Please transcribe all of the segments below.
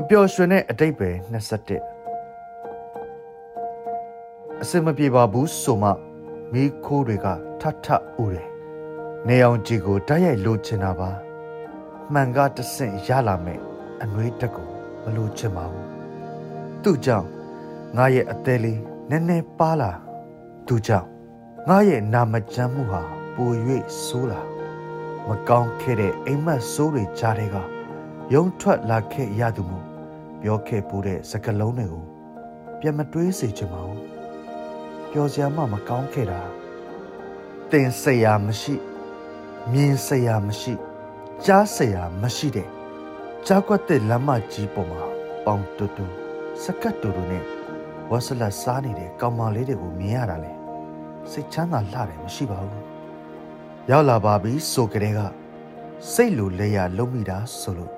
မပျော်ရွှင်တဲ့အတိတ်ပဲ21အစင်မပြေပါဘူးဆိုမှမိခိုးတွေကထထဥတယ်နေအောင်ကြီးကိုတိုက်ရိုက်လိုချင်တာပါမှန်ကတဆင့်ရလာမယ်အနှွေးတက်ကိုမလိုချင်ပါဘူးသူ့ကြောင့်ငါရဲ့အသေးလေးနည်းနည်းပါလာသူ့ကြောင့်ငါရဲ့နာမကျန်းမှုဟာပို၍ဆိုးလာမကောင်းခဲ့တဲ့အိမ်မက်ဆိုးတွေကြားတဲ့ကယုံထွက်လာခဲ့ရသူမို့ ပြောခဲ့ပူတဲ့စကလုံးတွေကိုပြန်မတွေးစေချင်ပါဘူးပျော်စရာမှမကောင်းခဲ့တာတင်စရာမရှိမြင်စရာမရှိကြားစရာမရှိတဲ့ကြားကွက်တဲ့လမ်းမကြီးပေါ်မှာပေါင်တူတူစကတ်တူတူနဲ့ဝဆလစားနေတဲ့ကောင်မလေးတွေကိုမြင်ရတာလေစိတ်ချမ်းသာလှတယ်မရှိပါဘူးရောက်လာပါပြီဆိုကြတဲ့ကစိတ်လိုလဲရလုံးမိတာဆိုလို့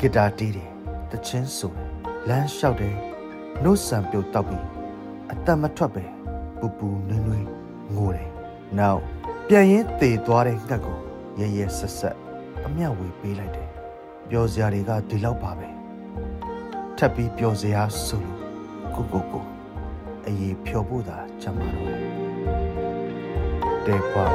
ဂီတာတီးတယ် တချင်းဆိုတယ်လမ်းလျှောက်တယ်နှုတ်ဆံပြုတ်တောက်ပြီးအတတ်မထွက်ပဲပူပူနွေးနွေးငိုတယ်နောက်ပြန်ရင်တည်သွားတဲ့ငှက်ကိုရဲရဲဆက်ဆက်အမျှဝေပေးလိုက်တယ်ပျော်စရာတွေကဒီလောက်ပါပဲထပ်ပြီးပျော်စရာဆိုလို့ကိုကိုကိုအရေးဖြော်ဖို့သာကြမှာတော့တယ်တဲ့ကွာ